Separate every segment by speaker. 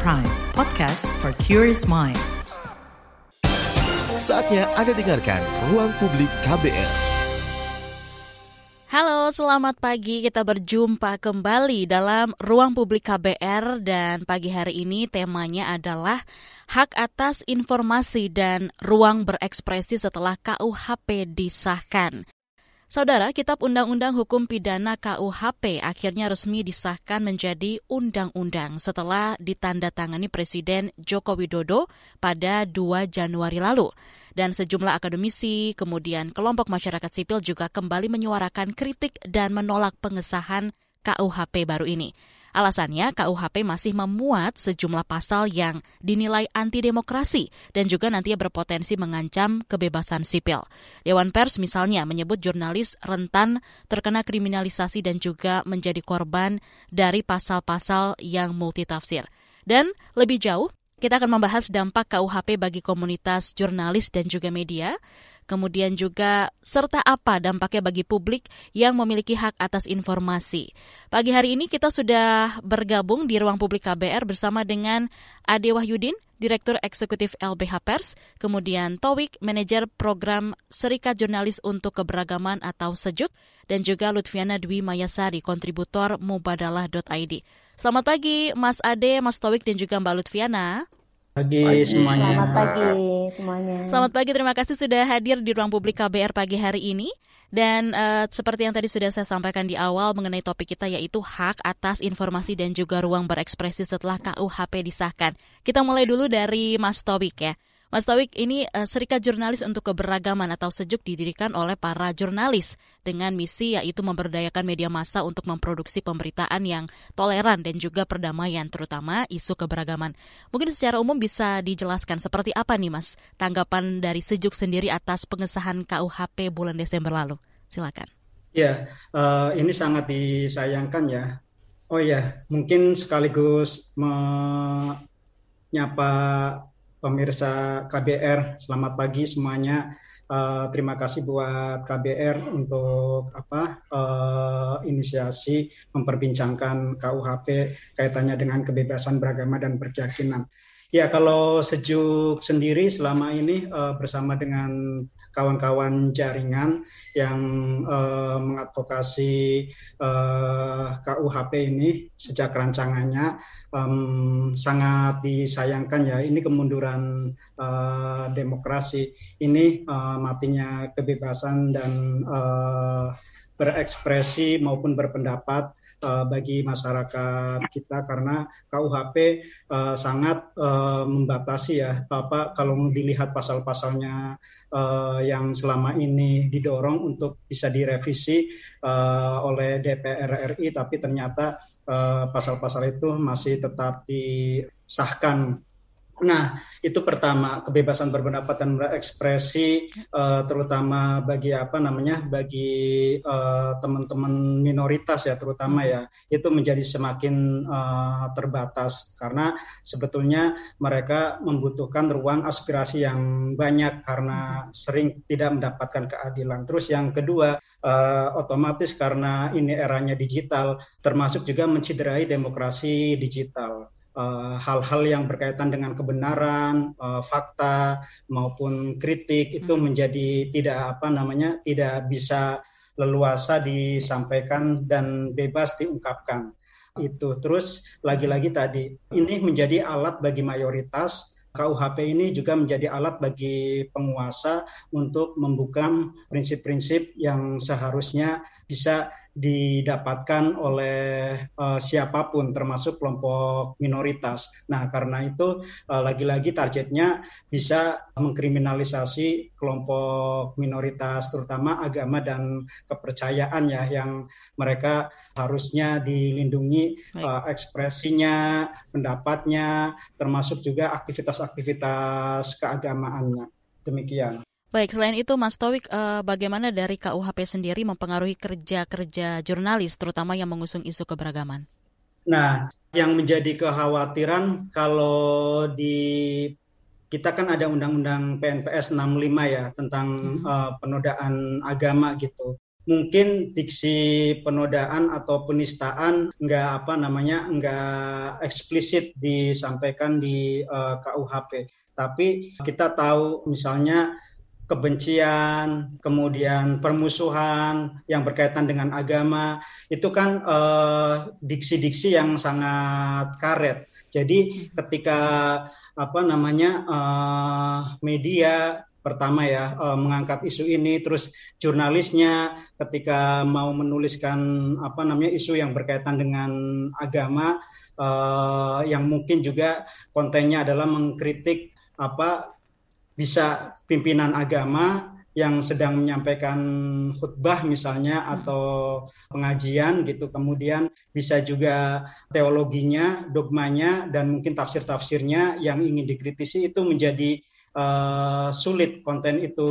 Speaker 1: Prime, podcast for curious mind.
Speaker 2: Saatnya Anda dengarkan Ruang Publik KBR.
Speaker 3: Halo, selamat pagi. Kita berjumpa kembali dalam Ruang Publik KBR dan pagi hari ini temanya adalah hak atas informasi dan ruang berekspresi setelah KUHP disahkan. Saudara, Kitab Undang-Undang Hukum Pidana KUHP akhirnya resmi disahkan menjadi undang-undang setelah ditandatangani Presiden Joko Widodo pada 2 Januari lalu. Dan sejumlah akademisi, kemudian kelompok masyarakat sipil juga kembali menyuarakan kritik dan menolak pengesahan KUHP baru ini. Alasannya, KUHP masih memuat sejumlah pasal yang dinilai anti demokrasi dan juga nantinya berpotensi mengancam kebebasan sipil. Dewan Pers misalnya menyebut jurnalis rentan terkena kriminalisasi dan juga menjadi korban dari pasal-pasal yang multitafsir. Dan lebih jauh, kita akan membahas dampak KUHP bagi komunitas jurnalis dan juga media kemudian juga serta apa dampaknya bagi publik yang memiliki hak atas informasi. Pagi hari ini kita sudah bergabung di ruang publik KBR bersama dengan Ade Wahyudin, Direktur Eksekutif LBH Pers, kemudian Towik, Manajer Program Serikat Jurnalis untuk Keberagaman atau Sejuk, dan juga Lutfiana Dwi Mayasari, kontributor mubadalah.id. Selamat pagi Mas Ade, Mas Towik, dan juga Mbak Lutfiana
Speaker 4: pagi, pagi semuanya.
Speaker 5: Selamat pagi semuanya.
Speaker 3: Selamat pagi, terima kasih sudah hadir di ruang publik KBR pagi hari ini. Dan uh, seperti yang tadi sudah saya sampaikan di awal mengenai topik kita yaitu hak atas informasi dan juga ruang berekspresi setelah KUHP disahkan. Kita mulai dulu dari Mas Tobik ya. Mas Tawik, ini uh, Serikat Jurnalis untuk Keberagaman atau Sejuk didirikan oleh para jurnalis dengan misi yaitu memberdayakan media massa untuk memproduksi pemberitaan yang toleran dan juga perdamaian, terutama isu keberagaman. Mungkin secara umum bisa dijelaskan seperti apa nih Mas tanggapan dari Sejuk sendiri atas pengesahan KUHP bulan Desember lalu? Silakan.
Speaker 4: Ya, uh, ini sangat disayangkan ya. Oh ya, mungkin sekaligus menyapa pemirsa KBR. Selamat pagi semuanya. Uh, terima kasih buat KBR untuk apa uh, inisiasi memperbincangkan KUHP kaitannya dengan kebebasan beragama dan berkeyakinan. Ya, kalau Sejuk sendiri selama ini uh, bersama dengan kawan-kawan jaringan yang uh, mengadvokasi uh, KUHP ini sejak rancangannya um, sangat disayangkan ya. Ini kemunduran uh, demokrasi, ini uh, matinya kebebasan dan uh, berekspresi maupun berpendapat uh, bagi masyarakat kita karena KUHP uh, eh, sangat uh, membatasi ya apa kalau dilihat pasal-pasalnya uh, yang selama ini didorong untuk bisa direvisi uh, oleh DPR RI tapi ternyata pasal-pasal uh, itu masih tetap disahkan Nah, itu pertama kebebasan berpendapat dan berekspresi uh, terutama bagi apa namanya bagi uh, teman-teman minoritas ya terutama ya itu menjadi semakin uh, terbatas. Karena sebetulnya mereka membutuhkan ruang aspirasi yang banyak karena sering tidak mendapatkan keadilan. Terus yang kedua uh, otomatis karena ini eranya digital termasuk juga menciderai demokrasi digital hal-hal uh, yang berkaitan dengan kebenaran, uh, fakta maupun kritik itu hmm. menjadi tidak apa namanya tidak bisa leluasa disampaikan dan bebas diungkapkan. Itu terus lagi-lagi tadi ini menjadi alat bagi mayoritas KUHP ini juga menjadi alat bagi penguasa untuk membuka prinsip-prinsip yang seharusnya bisa didapatkan oleh uh, siapa pun termasuk kelompok minoritas. Nah, karena itu uh, lagi-lagi targetnya bisa mengkriminalisasi kelompok minoritas terutama agama dan kepercayaan ya yang mereka harusnya dilindungi uh, ekspresinya, pendapatnya termasuk juga aktivitas-aktivitas keagamaannya. Demikian.
Speaker 3: Baik, selain itu Mas Towik, eh, bagaimana dari KUHP sendiri mempengaruhi kerja-kerja jurnalis, terutama yang mengusung isu keberagaman?
Speaker 4: Nah, yang menjadi kekhawatiran kalau di kita kan ada undang-undang PNPS 65 ya tentang hmm. uh, penodaan agama gitu. mungkin diksi penodaan atau penistaan nggak apa namanya nggak eksplisit disampaikan di uh, eh, KUHP. Tapi kita tahu misalnya kebencian, kemudian permusuhan yang berkaitan dengan agama, itu kan eh, diksi-diksi yang sangat karet. Jadi ketika apa namanya uh, media pertama ya uh, mengangkat isu ini terus jurnalisnya ketika mau menuliskan apa namanya isu yang berkaitan dengan agama uh, yang mungkin juga kontennya adalah mengkritik apa bisa pimpinan agama yang sedang menyampaikan khutbah misalnya hmm. atau pengajian gitu kemudian bisa juga teologinya dogmanya dan mungkin tafsir-tafsirnya yang ingin dikritisi itu menjadi uh, sulit konten itu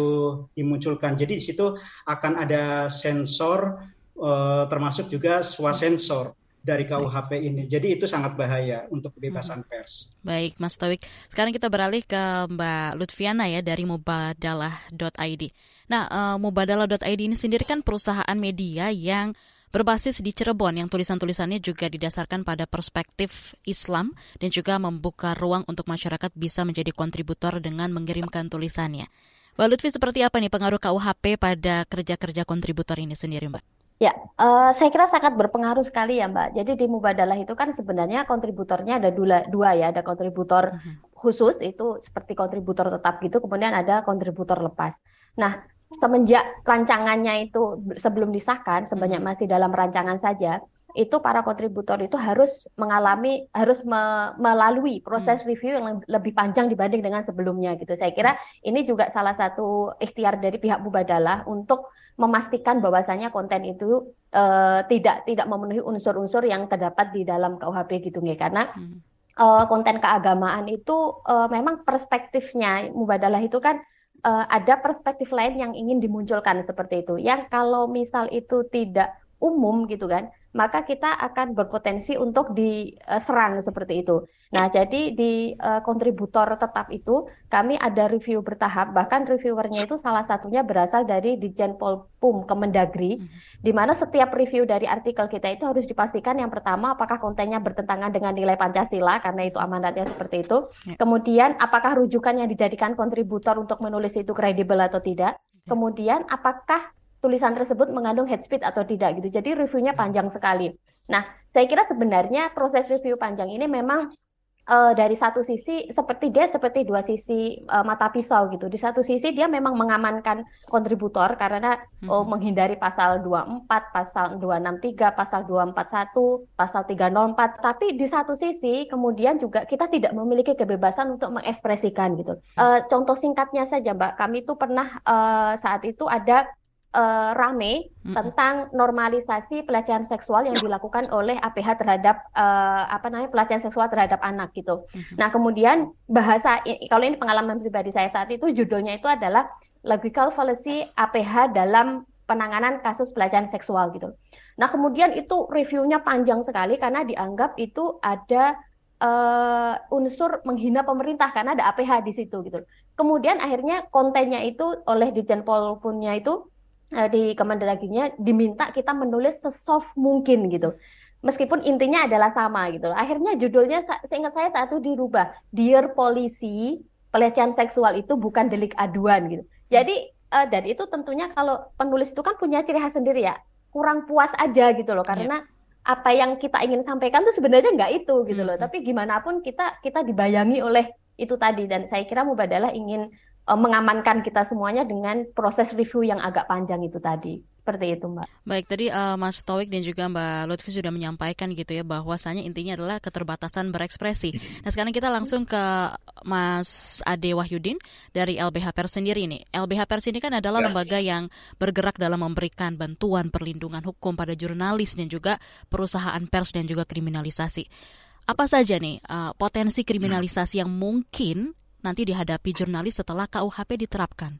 Speaker 4: dimunculkan. Jadi di situ akan ada sensor uh, termasuk juga swasensor dari KUHP ini. Jadi itu sangat bahaya untuk kebebasan hmm. pers.
Speaker 3: Baik, Mas Tawik. Sekarang kita beralih ke Mbak Lutfiana ya dari mubadalah.id. Nah, uh, mubadalah.id ini sendiri kan perusahaan media yang berbasis di Cirebon yang tulisan-tulisannya juga didasarkan pada perspektif Islam dan juga membuka ruang untuk masyarakat bisa menjadi kontributor dengan mengirimkan tulisannya. Mbak Lutfi, seperti apa nih pengaruh KUHP pada kerja-kerja kontributor ini sendiri, Mbak?
Speaker 5: Ya, uh, saya kira sangat berpengaruh sekali ya Mbak. Jadi di Mubadalah itu kan sebenarnya kontributornya ada dua, dua ya, ada kontributor mhm. khusus itu seperti kontributor tetap gitu, kemudian ada kontributor lepas. Nah, semenjak rancangannya itu sebelum disahkan, sebanyak hmm. masih dalam rancangan saja, itu para kontributor itu harus mengalami harus me, melalui proses hmm. review yang lebih panjang dibanding dengan sebelumnya gitu. Saya kira ini juga salah satu ikhtiar dari pihak Mubadalah untuk memastikan bahwasanya konten itu uh, tidak tidak memenuhi unsur-unsur yang terdapat di dalam KUHP gitu nggih karena hmm. uh, konten keagamaan itu uh, memang perspektifnya Mubadalah itu kan uh, ada perspektif lain yang ingin dimunculkan seperti itu. Yang kalau misal itu tidak umum gitu kan, maka kita akan berpotensi untuk diserang seperti itu. Nah, jadi di uh, kontributor tetap itu kami ada review bertahap, bahkan reviewernya itu salah satunya berasal dari Dijen Polpum Kemendagri, hmm. di mana setiap review dari artikel kita itu harus dipastikan yang pertama apakah kontennya bertentangan dengan nilai Pancasila karena itu amanatnya seperti itu. Ya. Kemudian apakah rujukan yang dijadikan kontributor untuk menulis itu kredibel atau tidak? Ya. Kemudian apakah tulisan tersebut mengandung head speed atau tidak gitu. Jadi reviewnya panjang sekali. Nah, saya kira sebenarnya proses review panjang ini memang uh, dari satu sisi seperti dia seperti dua sisi uh, mata pisau gitu. Di satu sisi dia memang mengamankan kontributor karena hmm. oh, menghindari pasal 24, pasal 263, pasal 241, pasal 304. Tapi di satu sisi kemudian juga kita tidak memiliki kebebasan untuk mengekspresikan gitu. Uh, contoh singkatnya saja Mbak, kami itu pernah uh, saat itu ada uh, rame mm-hmm. tentang normalisasi pelecehan seksual yang dilakukan oleh APH terhadap uh, apa namanya pelecehan seksual terhadap anak gitu. Mm-hmm. Nah kemudian bahasa kalau ini pengalaman pribadi saya saat itu judulnya itu adalah logical fallacy APH dalam penanganan kasus pelecehan seksual gitu. Nah kemudian itu reviewnya panjang sekali karena dianggap itu ada uh, unsur menghina pemerintah karena ada APH di situ gitu. Kemudian akhirnya kontennya itu oleh Ditjen Polpunnya itu di Kemendagraginya diminta kita menulis sesoft mungkin gitu. Meskipun intinya adalah sama gitu. Akhirnya judulnya seingat saya saat itu dirubah, Dear Polisi, pelecehan seksual itu bukan delik aduan gitu. Jadi uh, dan itu tentunya kalau penulis itu kan punya ciri khas sendiri ya, kurang puas aja gitu loh karena yeah apa yang kita ingin sampaikan tuh sebenarnya nggak itu gitu loh. -hmm. Tapi gimana pun kita kita dibayangi oleh itu tadi dan saya kira Mubadalah ingin mengamankan kita semuanya dengan proses review yang agak panjang itu tadi. Seperti itu, Mbak.
Speaker 3: Baik, tadi uh, Mas Towik dan juga Mbak Lutfi sudah menyampaikan gitu ya bahwasanya intinya adalah keterbatasan berekspresi. Nah, sekarang kita langsung ke Mas Ade Wahyudin dari LBH Pers sendiri nih. LBH Pers ini kan adalah yes. lembaga yang bergerak dalam memberikan bantuan perlindungan hukum pada jurnalis dan juga perusahaan pers dan juga kriminalisasi. Apa saja nih uh, potensi kriminalisasi yang mungkin nanti dihadapi jurnalis setelah KUHP diterapkan?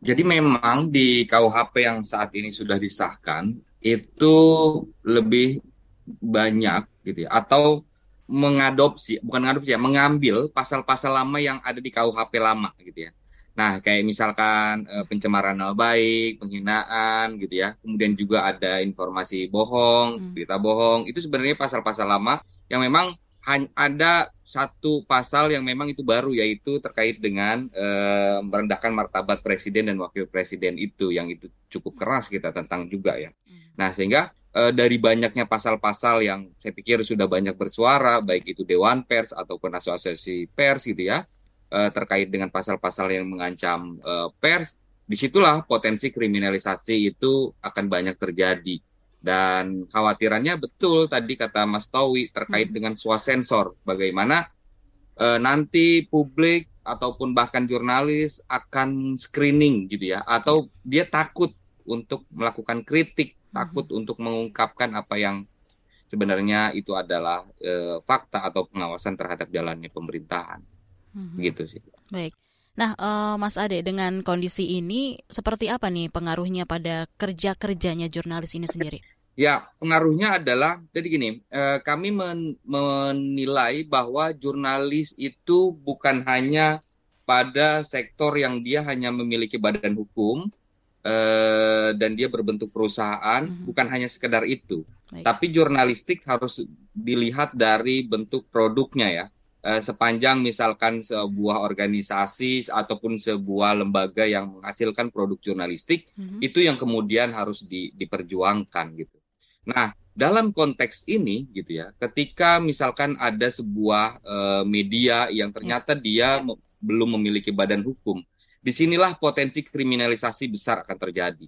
Speaker 6: Jadi memang di KUHP yang saat ini sudah disahkan itu lebih banyak gitu ya atau mengadopsi bukan mengadopsi ya mengambil pasal-pasal lama yang ada di KUHP lama gitu ya. Nah, kayak misalkan uh, pencemaran nama baik, penghinaan gitu ya. Kemudian juga ada informasi bohong, hmm. berita bohong. Itu sebenarnya pasal-pasal lama yang memang ada satu pasal yang memang itu baru yaitu terkait dengan uh, merendahkan martabat presiden dan wakil presiden itu yang itu cukup keras kita tentang juga ya. Hmm. Nah, sehingga uh, dari banyaknya pasal-pasal yang saya pikir sudah banyak bersuara baik itu dewan pers ataupun asosiasi pers gitu ya uh, terkait dengan pasal-pasal yang mengancam uh, pers, di situlah potensi kriminalisasi itu akan banyak terjadi. Dan khawatirannya betul tadi kata Mas Towi terkait hmm. dengan swasensor, bagaimana uh, nanti publik ataupun bahkan jurnalis akan screening gitu ya, atau dia takut untuk melakukan kritik, takut hmm. untuk mengungkapkan apa yang sebenarnya itu adalah e, fakta atau pengawasan terhadap jalannya pemerintahan hmm. gitu sih.
Speaker 3: Baik. Nah, uh, Mas Ade, dengan kondisi ini seperti apa nih pengaruhnya pada kerja kerjanya jurnalis ini sendiri?
Speaker 6: Ya, pengaruhnya adalah jadi gini, uh, kami men menilai bahwa jurnalis itu bukan hanya pada sektor yang dia hanya memiliki badan hukum uh, dan dia berbentuk perusahaan, mm -hmm. bukan hanya sekedar itu. Baik. Tapi jurnalistik harus dilihat dari bentuk produknya ya Eh, sepanjang misalkan sebuah organisasi ataupun sebuah lembaga yang menghasilkan produk jurnalistik mm-hmm. itu yang kemudian harus di, diperjuangkan gitu. Nah dalam konteks ini gitu ya, ketika misalkan ada sebuah uh, media yang ternyata yeah. dia yeah. belum memiliki badan hukum, di sinilah potensi kriminalisasi besar akan terjadi.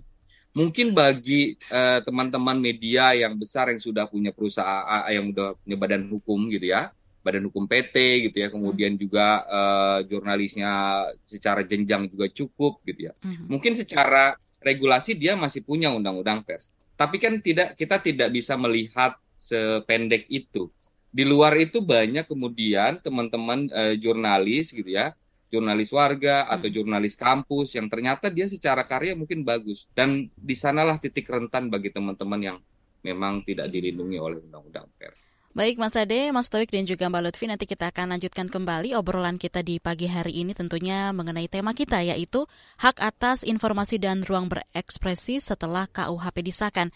Speaker 6: Mungkin bagi uh, teman-teman media yang besar yang sudah punya perusahaan, yang sudah punya badan hukum gitu ya, badan hukum PT gitu ya. Kemudian juga uh, jurnalisnya secara jenjang juga cukup gitu ya. Mm-hmm. mungkin secara regulasi dia masih punya undang-undang pers. Tapi kan tidak kita tidak bisa melihat sependek itu. Di luar itu banyak kemudian teman-teman uh, jurnalis gitu ya. Jurnalis warga atau mm. jurnalis kampus yang ternyata dia secara karya mungkin bagus. Dan di sanalah titik rentan bagi teman-teman yang memang tidak dilindungi oleh undang-undang pers.
Speaker 3: Baik Mas Ade, Mas Toik dan juga Mbak Lutfi nanti kita akan lanjutkan kembali obrolan kita di pagi hari ini tentunya mengenai tema kita yaitu hak atas informasi dan ruang berekspresi setelah KUHP disahkan.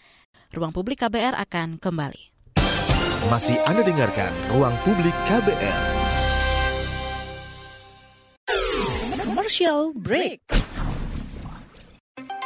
Speaker 3: Ruang Publik KBR akan kembali.
Speaker 2: Masih Anda dengarkan Ruang Publik KBR.
Speaker 1: Commercial break.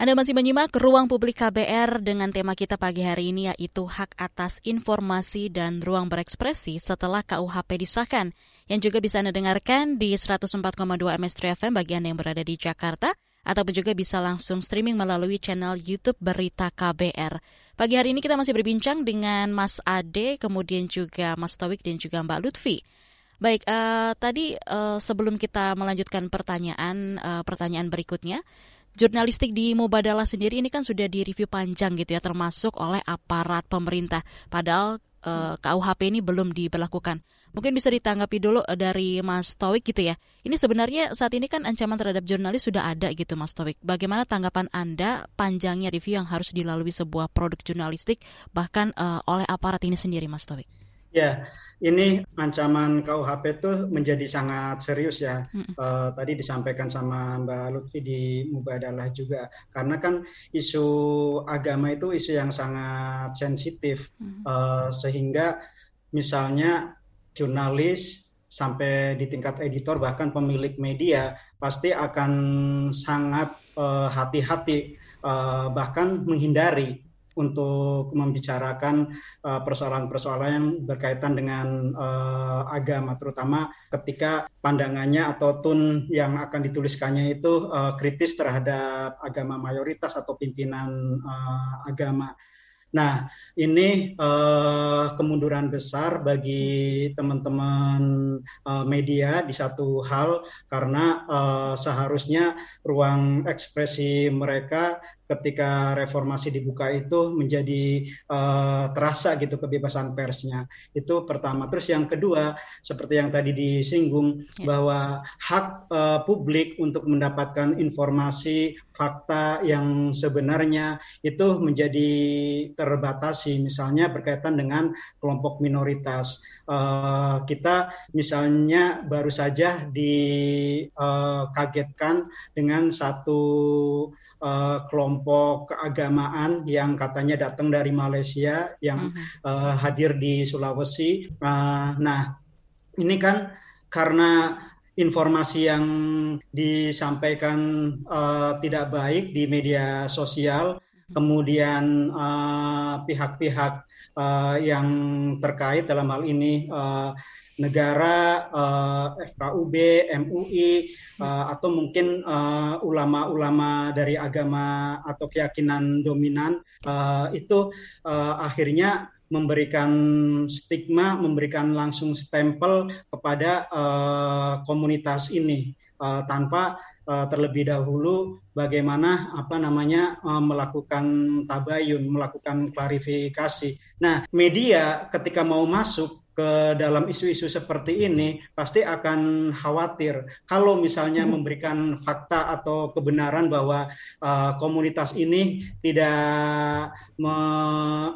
Speaker 3: Anda masih menyimak ruang publik KBR dengan tema kita pagi hari ini yaitu hak atas informasi dan ruang berekspresi setelah KUHP disahkan. Yang juga bisa Anda dengarkan di 104,2 MS3 FM bagi Anda yang berada di Jakarta ataupun juga bisa langsung streaming melalui channel YouTube Berita KBR. Pagi hari ini kita masih berbincang dengan Mas Ade, kemudian juga Mas Tawik dan juga Mbak Lutfi. Baik, uh, tadi uh, sebelum kita melanjutkan pertanyaan uh, pertanyaan berikutnya, jurnalistik di Mubadala sendiri ini kan sudah direview panjang gitu ya termasuk oleh aparat pemerintah padahal eh, KUHP ini belum diberlakukan. Mungkin bisa ditanggapi dulu uh, dari Mas Towik gitu ya. Ini sebenarnya saat ini kan ancaman terhadap jurnalis sudah ada gitu Mas Towik. Bagaimana tanggapan Anda panjangnya review yang harus dilalui sebuah produk jurnalistik bahkan uh, oleh aparat ini sendiri Mas Towik?
Speaker 4: Ya, ini ancaman KUHP itu menjadi sangat serius ya. Hmm. Uh, tadi disampaikan sama Mbak Lutfi di Mubadalah juga, karena kan isu agama itu isu yang sangat sensitif, hmm. uh, sehingga misalnya jurnalis sampai di tingkat editor bahkan pemilik media pasti akan sangat uh, hati-hati uh, bahkan menghindari untuk membicarakan uh, persoalan-persoalan yang berkaitan dengan uh, agama, terutama ketika pandangannya atau tun yang akan dituliskannya itu uh, kritis terhadap agama mayoritas atau pimpinan uh, agama. Nah, ini uh, kemunduran besar bagi teman-teman uh, media di satu hal karena uh, seharusnya ruang ekspresi mereka ketika reformasi dibuka itu menjadi uh, terasa gitu kebebasan persnya. Itu pertama. Terus yang kedua seperti yang tadi disinggung ya. bahwa hak uh, publik untuk mendapatkan informasi fakta yang sebenarnya itu menjadi terbatasi misalnya berkaitan dengan kelompok minoritas. Uh, kita misalnya baru saja dikagetkan uh, dengan satu uh, kelompok keagamaan yang katanya datang dari Malaysia yang uh-huh. uh, hadir di Sulawesi. Uh, nah, ini kan karena informasi yang disampaikan uh, tidak baik di media sosial, kemudian pihak-pihak uh, uh, yang terkait dalam hal ini uh, negara, uh, eh, FKUB, MUI, uh, eh, atau mungkin eh, ulama-ulama uh, dari agama atau keyakinan dominan uh, itu uh, akhirnya memberikan stigma, memberikan langsung stempel kepada uh, komunitas ini uh, tanpa uh, terlebih dahulu bagaimana apa namanya uh, melakukan tabayun, melakukan klarifikasi. Nah, media ketika mau masuk ke dalam isu-isu seperti ini pasti akan khawatir kalau misalnya hmm. memberikan fakta atau kebenaran bahwa uh, komunitas ini tidak me,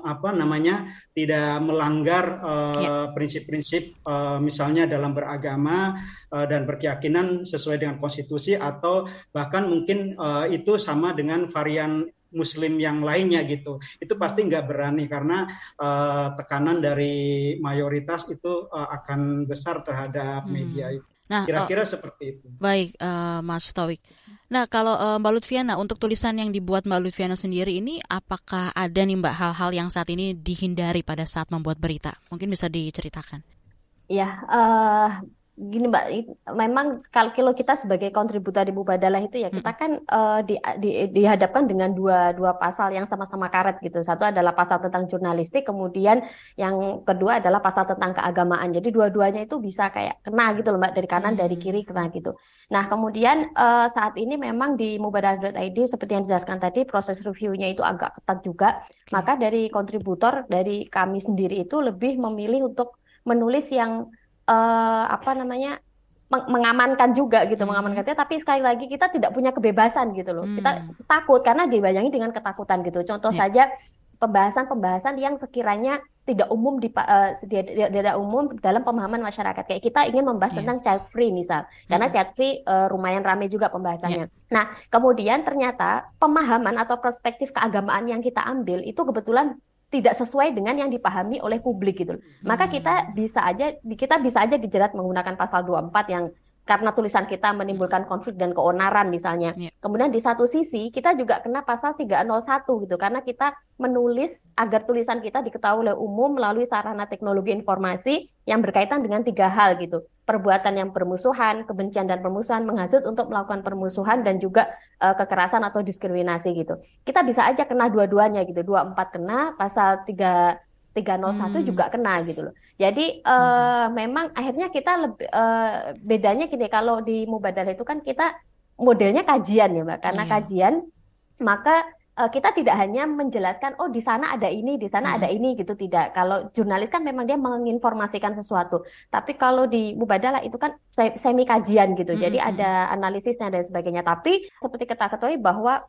Speaker 4: apa namanya tidak melanggar uh, prinsip-prinsip uh, misalnya dalam beragama uh, dan berkeyakinan sesuai dengan konstitusi atau bahkan mungkin uh, itu sama dengan varian muslim yang lainnya gitu itu pasti nggak berani karena uh, tekanan dari mayoritas itu uh, akan besar terhadap hmm. media itu Nah, kira-kira uh, seperti itu.
Speaker 3: Baik, uh, Mas Tawik. Nah, kalau uh, Mbak Lutfiana untuk tulisan yang dibuat Mbak Lutfiana sendiri ini, apakah ada nih Mbak hal-hal yang saat ini dihindari pada saat membuat berita? Mungkin bisa diceritakan.
Speaker 5: Ya, uh, gini Mbak, memang kalau kita sebagai kontributor di Mubadalah itu ya kita kan uh, di, di, dihadapkan dengan dua dua pasal yang sama-sama karet gitu. Satu adalah pasal tentang jurnalistik, kemudian yang kedua adalah pasal tentang keagamaan. Jadi dua-duanya itu bisa kayak kena gitu loh Mbak dari kanan dari kiri kena gitu. Nah kemudian uh, saat ini memang di mubadalah.id seperti yang dijelaskan tadi proses reviewnya itu agak ketat juga. Maka dari kontributor dari kami sendiri itu lebih memilih untuk menulis yang uh, apa namanya mengamankan juga gitu, hmm. mengamankannya. Tapi sekali lagi kita tidak punya kebebasan gitu loh. Hmm. Kita takut karena dibayangi dengan ketakutan gitu. Contoh yeah. saja pembahasan-pembahasan yang sekiranya tidak umum di uh, tidak umum dalam pemahaman masyarakat. Kayak kita ingin membahas yeah. tentang child free misal, karena hmm. child free uh, lumayan ramai juga pembahasannya. Yeah. Nah, kemudian ternyata pemahaman atau perspektif keagamaan yang kita ambil itu kebetulan tidak sesuai dengan yang dipahami oleh publik gitu. Maka kita bisa aja kita bisa aja dijerat menggunakan pasal 24 yang karena tulisan kita menimbulkan konflik dan keonaran misalnya. Yeah. Kemudian di satu sisi kita juga kena pasal 301 gitu karena kita menulis agar tulisan kita diketahui oleh umum melalui sarana teknologi informasi yang berkaitan dengan tiga hal gitu. Perbuatan yang bermusuhan, kebencian dan permusuhan menghasut untuk melakukan permusuhan dan juga uh, kekerasan atau diskriminasi gitu. Kita bisa aja kena dua-duanya gitu. 24 kena, pasal 3 301 hmm. juga kena gitu loh. Jadi uh, hmm. memang akhirnya kita lebih uh, bedanya gini kalau di Mubadalah itu kan kita modelnya kajian ya Mbak. Karena yeah. kajian maka uh, kita tidak hanya menjelaskan oh di sana ada ini, di sana hmm. ada ini gitu tidak. Kalau jurnalis kan memang dia menginformasikan sesuatu. Tapi kalau di Mubadalah itu kan semi kajian gitu. Hmm. Jadi hmm. ada analisisnya dan sebagainya. Tapi seperti kita ketahui bahwa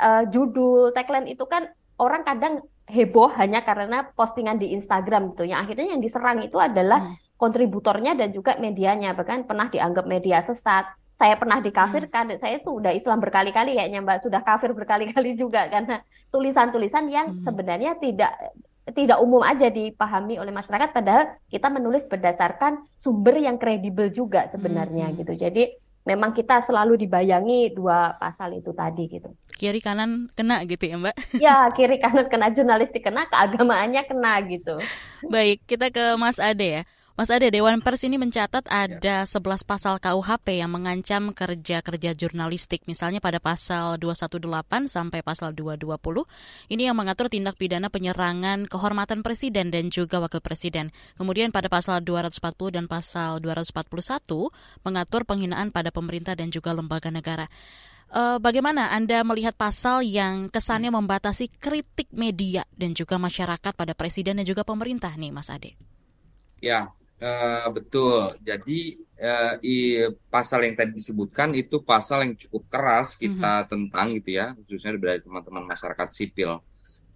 Speaker 5: uh, judul tagline itu kan orang kadang heboh hanya karena postingan di Instagram gitu. Yang akhirnya yang diserang itu adalah hmm. kontributornya dan juga medianya. Bahkan pernah dianggap media sesat. Saya pernah dikafirkan. Hmm. Saya sudah Islam berkali-kali kayaknya Mbak, sudah kafir berkali-kali juga karena tulisan-tulisan yang hmm. sebenarnya tidak tidak umum aja dipahami oleh masyarakat padahal kita menulis berdasarkan sumber yang kredibel juga sebenarnya hmm. gitu. Jadi memang kita selalu dibayangi dua pasal itu tadi gitu.
Speaker 3: Kiri kanan kena gitu ya Mbak?
Speaker 5: Ya kiri kanan kena jurnalistik kena, keagamaannya kena gitu.
Speaker 3: Baik, kita ke Mas Ade ya. Mas Ade, Dewan Pers ini mencatat ada 11 pasal KUHP yang mengancam kerja-kerja jurnalistik. Misalnya pada pasal 218 sampai pasal 220, ini yang mengatur tindak pidana penyerangan kehormatan presiden dan juga wakil presiden. Kemudian pada pasal 240 dan pasal 241 mengatur penghinaan pada pemerintah dan juga lembaga negara. Uh, bagaimana Anda melihat pasal yang kesannya membatasi kritik media dan juga masyarakat pada presiden dan juga pemerintah nih, Mas Ade?
Speaker 6: Ya, Uh, betul. Jadi uh, i, pasal yang tadi disebutkan itu pasal yang cukup keras kita mm-hmm. tentang gitu ya, khususnya dari teman-teman masyarakat sipil.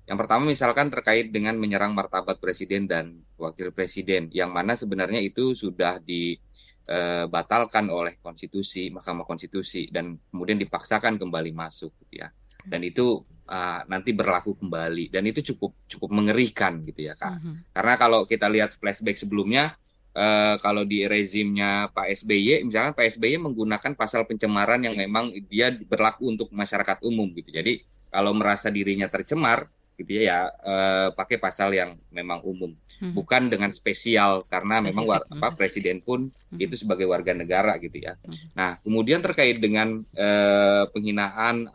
Speaker 6: Yang pertama misalkan terkait dengan menyerang martabat presiden dan wakil presiden, yang mana sebenarnya itu sudah dibatalkan uh, oleh konstitusi, Mahkamah Konstitusi, dan kemudian dipaksakan kembali masuk gitu ya. Dan itu uh, nanti berlaku kembali dan itu cukup cukup mengerikan gitu ya kak. Mm-hmm. Karena kalau kita lihat flashback sebelumnya uh, kalau di rezimnya Pak SBY, misalnya Pak SBY menggunakan pasal pencemaran yang memang dia berlaku untuk masyarakat umum gitu. Jadi kalau merasa dirinya tercemar gitu ya, ya uh, pakai pasal yang memang umum, hmm. bukan dengan spesial karena Spesifik. memang war, apa hmm. presiden pun hmm. itu sebagai warga negara gitu ya. Hmm. Nah kemudian terkait dengan uh, penghinaan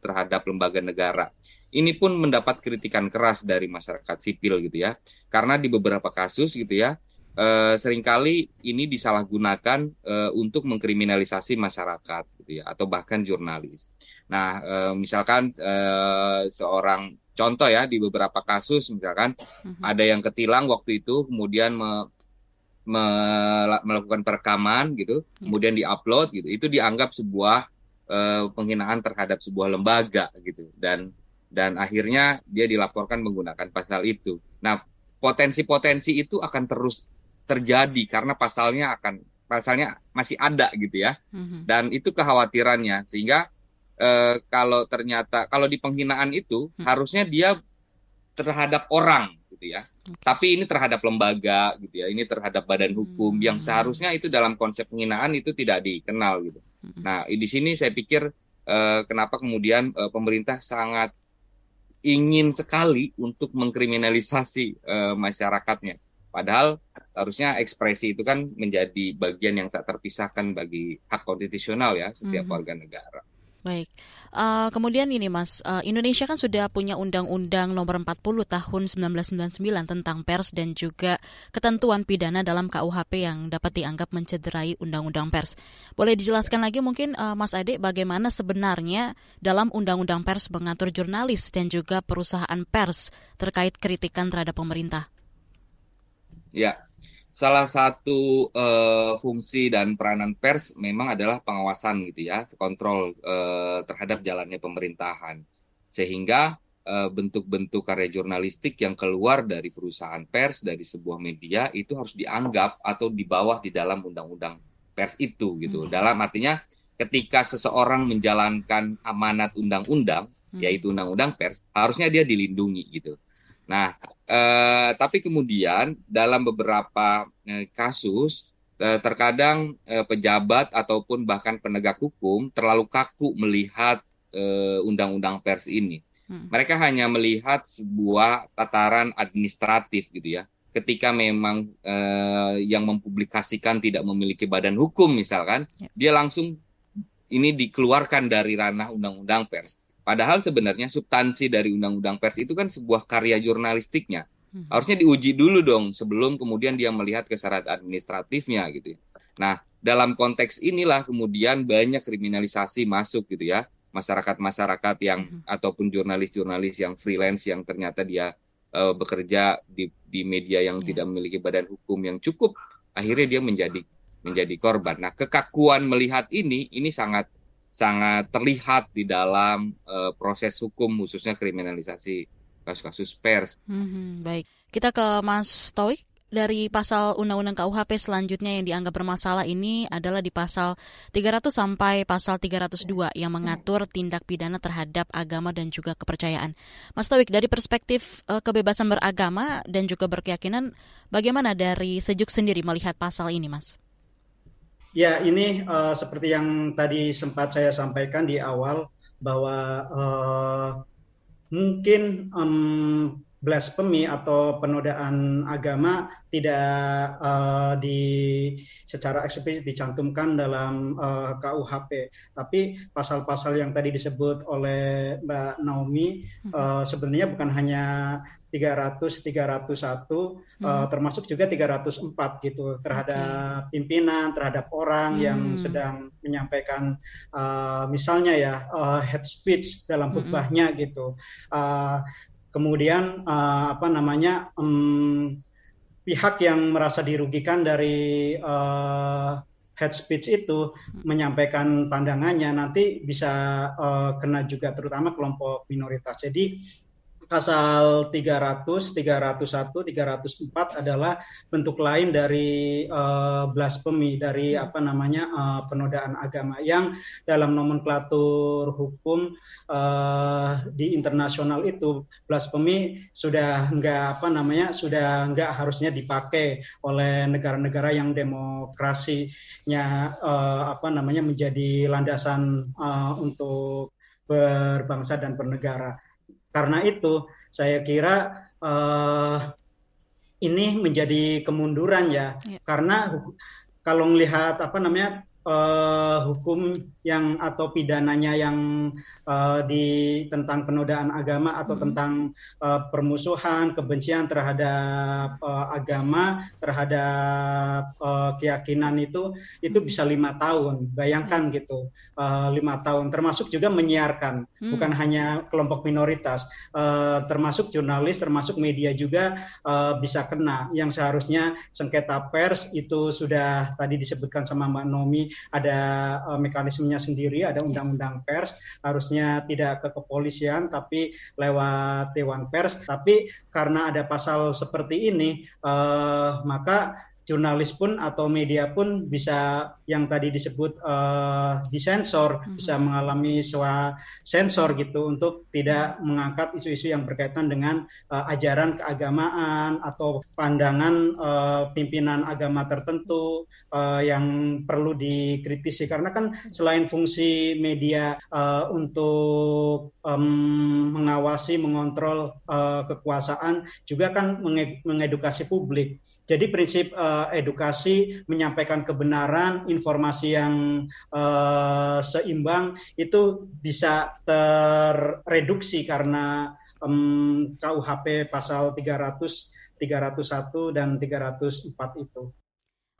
Speaker 6: terhadap lembaga negara, ini pun mendapat kritikan keras dari masyarakat sipil gitu ya, karena di beberapa kasus gitu ya uh, sering kali ini disalahgunakan uh, untuk mengkriminalisasi masyarakat gitu ya atau bahkan jurnalis. Nah, uh, misalkan seorang contoh ya di beberapa kasus misalkan uh-huh. ada yang ketilang waktu itu kemudian me, me, melakukan perekaman gitu, uh kemudian diupload gitu. Itu dianggap sebuah penghinaan terhadap sebuah lembaga gitu dan dan akhirnya dia dilaporkan menggunakan pasal itu. Nah, potensi-potensi itu akan terus terjadi karena pasalnya akan pasalnya masih ada gitu ya mm-hmm. dan itu kekhawatirannya sehingga eh, kalau ternyata kalau di penghinaan itu mm-hmm. harusnya dia terhadap orang gitu ya okay. tapi ini terhadap lembaga gitu ya ini terhadap badan hukum mm-hmm. yang seharusnya itu dalam konsep penghinaan itu tidak dikenal gitu mm-hmm. nah di sini saya pikir eh, kenapa kemudian eh, pemerintah sangat ingin sekali untuk mengkriminalisasi eh, masyarakatnya Padahal harusnya ekspresi itu kan menjadi bagian yang tak terpisahkan bagi hak konstitusional ya setiap mm -hmm. warga negara.
Speaker 3: Baik, uh, kemudian ini Mas, uh, Indonesia kan sudah punya Undang-Undang Nomor 40 Tahun 1999 tentang pers dan juga ketentuan pidana dalam KUHP yang dapat dianggap mencederai Undang-Undang Pers. Boleh dijelaskan lagi mungkin uh, Mas Ade bagaimana sebenarnya dalam Undang-Undang Pers mengatur jurnalis dan juga perusahaan pers terkait kritikan terhadap pemerintah?
Speaker 6: Ya, salah satu uh, fungsi dan peranan pers memang adalah pengawasan gitu ya, kontrol uh, terhadap jalannya pemerintahan. Sehingga uh, bentuk-bentuk karya jurnalistik yang keluar dari perusahaan pers, dari sebuah media itu harus dianggap atau di bawah di dalam undang-undang pers itu gitu. Hmm. Dalam artinya ketika seseorang menjalankan amanat undang-undang, hmm. yaitu undang-undang pers, harusnya dia dilindungi gitu. Nah, eh, tapi kemudian dalam beberapa eh, kasus eh, terkadang eh, pejabat ataupun bahkan penegak hukum terlalu kaku melihat eh, undang-undang pers ini. Hmm. Mereka hanya melihat sebuah tataran administratif gitu ya. Ketika memang eh, yang mempublikasikan tidak memiliki badan hukum misalkan, ya. dia langsung ini dikeluarkan dari ranah undang-undang pers. Padahal sebenarnya substansi dari undang-undang pers itu kan sebuah karya jurnalistiknya. Hmm. Harusnya diuji dulu dong sebelum kemudian dia melihat kesyarat administratifnya gitu. Ya. Nah, dalam konteks inilah kemudian banyak kriminalisasi masuk gitu ya. Masyarakat-masyarakat yang hmm. ataupun jurnalis-jurnalis yang freelance yang ternyata dia uh, bekerja di di media yang yeah. tidak memiliki badan hukum yang cukup, akhirnya dia menjadi menjadi korban. Nah, kekakuan melihat ini ini sangat sangat terlihat di dalam uh, proses hukum khususnya kriminalisasi kasus-kasus pers.
Speaker 3: Hmm, baik, kita ke Mas Toik dari pasal Undang-Undang KUHP selanjutnya yang dianggap bermasalah ini adalah di pasal 300 sampai pasal 302 yang mengatur tindak pidana terhadap agama dan juga kepercayaan. Mas Tawik, dari perspektif uh, kebebasan beragama dan juga berkeyakinan, bagaimana dari Sejuk sendiri melihat pasal ini, Mas?
Speaker 4: Ya, ini uh, seperti yang tadi sempat saya sampaikan di awal bahwa uh, mungkin um, blasphemy atau penodaan agama tidak uh, di secara eksplisit dicantumkan dalam uh, KUHP, tapi pasal-pasal yang tadi disebut oleh Mbak Naomi uh, sebenarnya bukan hanya 300 301 hmm. uh, termasuk juga 304 gitu terhadap okay. pimpinan terhadap orang hmm. yang sedang menyampaikan uh, misalnya ya uh, head speech dalam hmm. khutbahnya hmm. gitu uh, kemudian uh, apa namanya um, pihak yang merasa dirugikan dari uh, head speech itu menyampaikan pandangannya nanti bisa uh, kena juga terutama kelompok minoritas. Jadi pasal 300, 301, 304 adalah bentuk lain dari uh, blasphemy dari apa namanya uh, penodaan agama yang dalam nomenklatur hukum uh, di internasional itu blasphemy sudah enggak apa namanya sudah enggak harusnya dipakai oleh negara-negara yang demokrasinya uh, apa namanya menjadi landasan uh, untuk berbangsa dan bernegara. Karena itu saya kira uh, ini menjadi kemunduran ya, ya. karena kalau melihat apa namanya uh, hukum yang atau pidananya yang uh, di tentang penodaan agama atau hmm. tentang uh, permusuhan, kebencian terhadap uh, agama, terhadap uh, keyakinan itu itu bisa lima tahun. Bayangkan hmm. gitu, uh, lima tahun. Termasuk juga menyiarkan, hmm. bukan hanya kelompok minoritas, uh, termasuk jurnalis, termasuk media juga uh, bisa kena. Yang seharusnya sengketa pers itu sudah tadi disebutkan sama Mbak Nomi ada uh, mekanismenya sendiri, ada undang-undang pers, harusnya tidak ke kepolisian tapi lewat dewan pers. Tapi karena ada pasal seperti ini, uh, maka jurnalis pun atau media pun bisa yang tadi disebut uh, disensor hmm. bisa mengalami sewa sensor gitu untuk tidak mengangkat isu-isu yang berkaitan dengan uh, ajaran keagamaan atau pandangan uh, pimpinan agama tertentu uh, yang perlu dikritisi karena kan selain fungsi media uh, untuk um, mengawasi mengontrol uh, kekuasaan juga kan mengedukasi publik jadi prinsip uh, edukasi menyampaikan kebenaran, informasi yang uh, seimbang itu bisa terreduksi karena um, KUHP pasal 300, 301 dan 304 itu.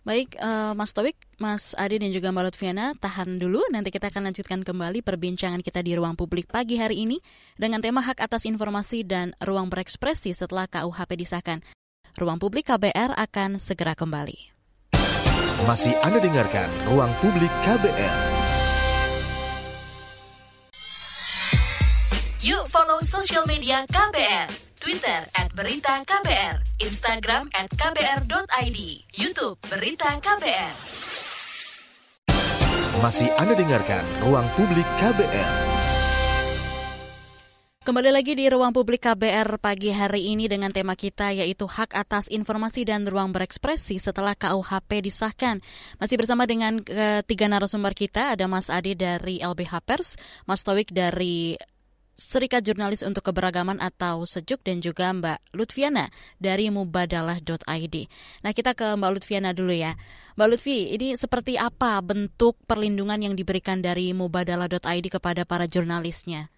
Speaker 3: Baik, uh, Mas Towik, Mas Adi dan juga Mbak Lutfiana, tahan dulu. Nanti kita akan lanjutkan kembali perbincangan kita di ruang publik pagi hari ini dengan tema hak atas informasi dan ruang berekspresi setelah KUHP disahkan. Ruang Publik KBR akan segera kembali.
Speaker 2: Masih Anda dengarkan Ruang Publik KBR.
Speaker 7: Yuk follow social media KBR. Twitter at Berita KBR, Instagram at KBR.id, Youtube Berita KBR.
Speaker 2: Masih Anda dengarkan Ruang Publik KBR.
Speaker 3: Kembali lagi di ruang publik KBR pagi hari ini dengan tema kita yaitu hak atas informasi dan ruang berekspresi setelah KUHP disahkan. Masih bersama dengan ketiga narasumber kita ada Mas Adi dari LBH Pers, Mas Towik dari Serikat Jurnalis untuk Keberagaman atau Sejuk dan juga Mbak Lutfiana dari mubadalah.id. Nah kita ke Mbak Lutfiana dulu ya. Mbak Lutfi, ini seperti apa bentuk perlindungan yang diberikan dari mubadalah.id kepada para jurnalisnya?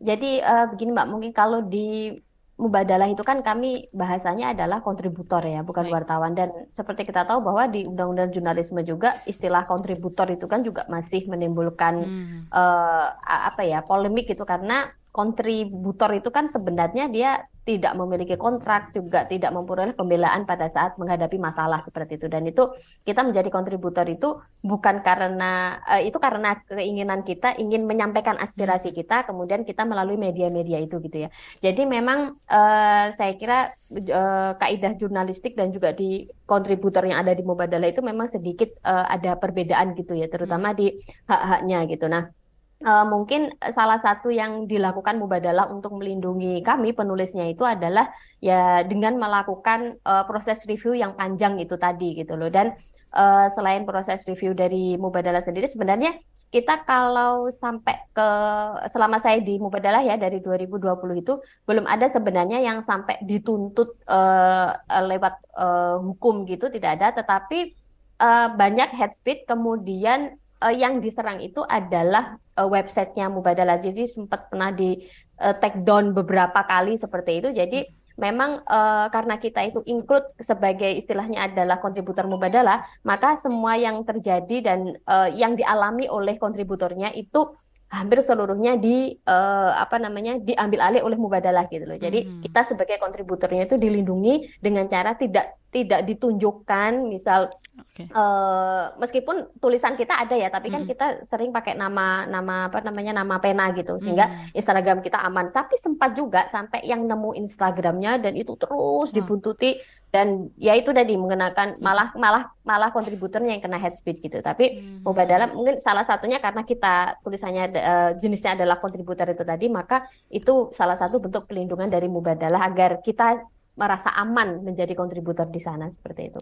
Speaker 5: Jadi uh, begini Mbak, mungkin kalau di Mubadalah itu kan kami bahasanya adalah kontributor ya, bukan Baik. wartawan. Dan seperti kita tahu bahwa di Undang-Undang Jurnalisme juga istilah kontributor itu kan juga masih menimbulkan hmm. uh, apa ya polemik itu karena kontributor itu kan sebenarnya dia tidak memiliki kontrak, juga tidak memperoleh pembelaan pada saat menghadapi masalah seperti itu. Dan itu kita menjadi kontributor itu bukan karena uh, itu karena keinginan kita ingin menyampaikan aspirasi hmm. kita, kemudian kita melalui media-media itu gitu ya. Jadi memang uh, saya kira uh, kaidah jurnalistik dan juga di kontributor yang ada di Mubadalah itu memang sedikit ada perbedaan gitu ya, terutama hmm. di hak-haknya gitu. Nah uh, mungkin salah satu yang dilakukan Mubadalah untuk melindungi kami penulisnya itu adalah ya dengan melakukan uh, proses review yang panjang itu tadi gitu loh. Dan uh, selain proses review dari Mubadalah sendiri sebenarnya kita kalau sampai ke selama saya di Mubadalah ya dari 2020 itu belum ada sebenarnya yang sampai dituntut uh, lewat uh, hukum gitu tidak ada. Tetapi uh, banyak head speed kemudian uh, yang diserang itu adalah uh, websitenya Mubadalah. Jadi sempat pernah di uh, take down beberapa kali seperti itu. Jadi memang uh, karena kita itu include sebagai istilahnya adalah kontributor Mubadalah, maka semua yang terjadi dan uh, yang dialami oleh kontributornya itu hampir seluruhnya di uh, apa namanya diambil alih oleh mubadalah gitu loh. Jadi hmm. kita sebagai kontributornya itu dilindungi dengan cara tidak tidak ditunjukkan misal okay. uh, eh, meskipun tulisan kita ada ya, tapi kan hmm. kita sering pakai nama nama apa namanya nama pena gitu sehingga hmm. Instagram kita aman. Tapi sempat juga sampai yang nemu Instagramnya dan itu terus dibuntuti dan ya itu tadi mengenakan malah malah malah kontributornya yang kena head speech gitu tapi hmm. Mubadalah mungkin salah satunya karena kita tulisannya uh, jenisnya adalah kontributor itu tadi maka itu salah satu bentuk pelindungan dari Mubadalah agar kita merasa aman menjadi kontributor di sana seperti itu.